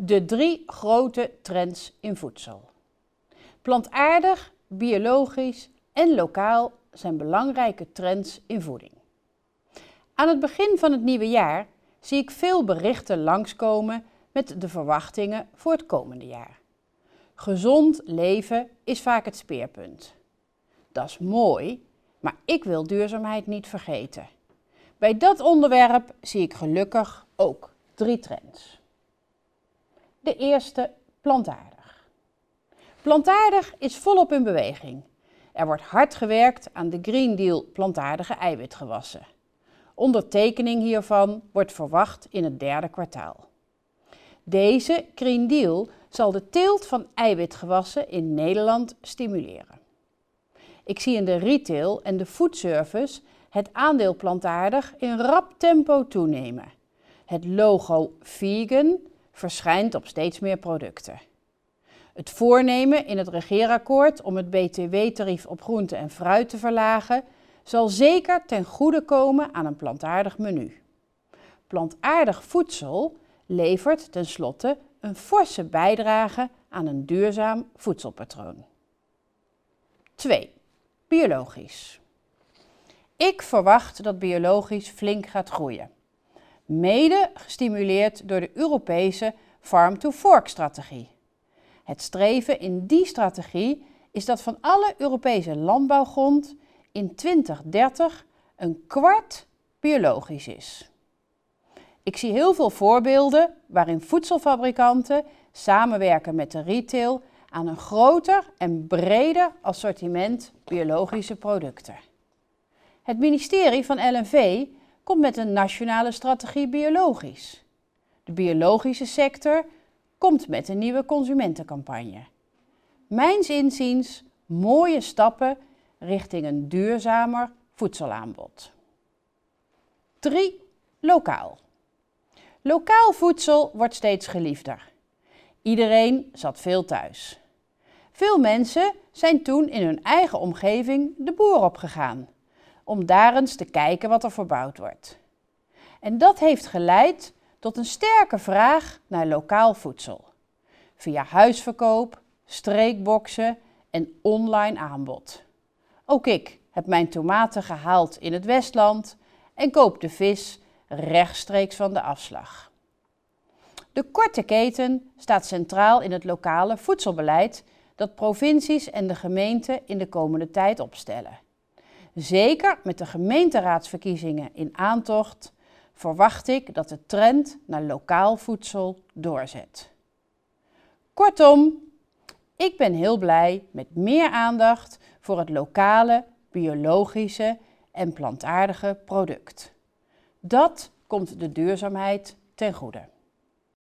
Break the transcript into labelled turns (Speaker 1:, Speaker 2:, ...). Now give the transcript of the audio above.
Speaker 1: De drie grote trends in voedsel. Plantaardig, biologisch en lokaal zijn belangrijke trends in voeding. Aan het begin van het nieuwe jaar zie ik veel berichten langskomen met de verwachtingen voor het komende jaar. Gezond leven is vaak het speerpunt. Dat is mooi, maar ik wil duurzaamheid niet vergeten. Bij dat onderwerp zie ik gelukkig ook drie trends. De eerste, plantaardig. Plantaardig is volop in beweging. Er wordt hard gewerkt aan de Green Deal plantaardige eiwitgewassen. Ondertekening hiervan wordt verwacht in het derde kwartaal. Deze Green Deal zal de teelt van eiwitgewassen in Nederland stimuleren. Ik zie in de retail en de foodservice het aandeel plantaardig in rap tempo toenemen. Het logo vegan verschijnt op steeds meer producten. Het voornemen in het regeerakkoord om het btw-tarief op groente en fruit te verlagen zal zeker ten goede komen aan een plantaardig menu. Plantaardig voedsel levert tenslotte een forse bijdrage aan een duurzaam voedselpatroon. 2. Biologisch. Ik verwacht dat biologisch flink gaat groeien. Mede gestimuleerd door de Europese Farm-to-Fork-strategie. Het streven in die strategie is dat van alle Europese landbouwgrond in 2030 een kwart biologisch is. Ik zie heel veel voorbeelden waarin voedselfabrikanten samenwerken met de retail aan een groter en breder assortiment biologische producten. Het ministerie van LNV komt met een nationale strategie biologisch. De biologische sector komt met een nieuwe consumentencampagne. Mijns inziens mooie stappen richting een duurzamer voedselaanbod. 3. Lokaal. Lokaal voedsel wordt steeds geliefder. Iedereen zat veel thuis. Veel mensen zijn toen in hun eigen omgeving de boer opgegaan, om daar eens te kijken wat er verbouwd wordt. En dat heeft geleid tot een sterke vraag naar lokaal voedsel. Via huisverkoop, streekboxen en online aanbod. Ook ik heb mijn tomaten gehaald in het Westland en koop de vis rechtstreeks van de afslag. De korte keten staat centraal in het lokale voedselbeleid dat provincies en de gemeenten in de komende tijd opstellen. Zeker met de gemeenteraadsverkiezingen in aantocht verwacht ik dat de trend naar lokaal voedsel doorzet. Kortom, ik ben heel blij met meer aandacht voor het lokale, biologische en plantaardige product. Dat komt de duurzaamheid ten goede.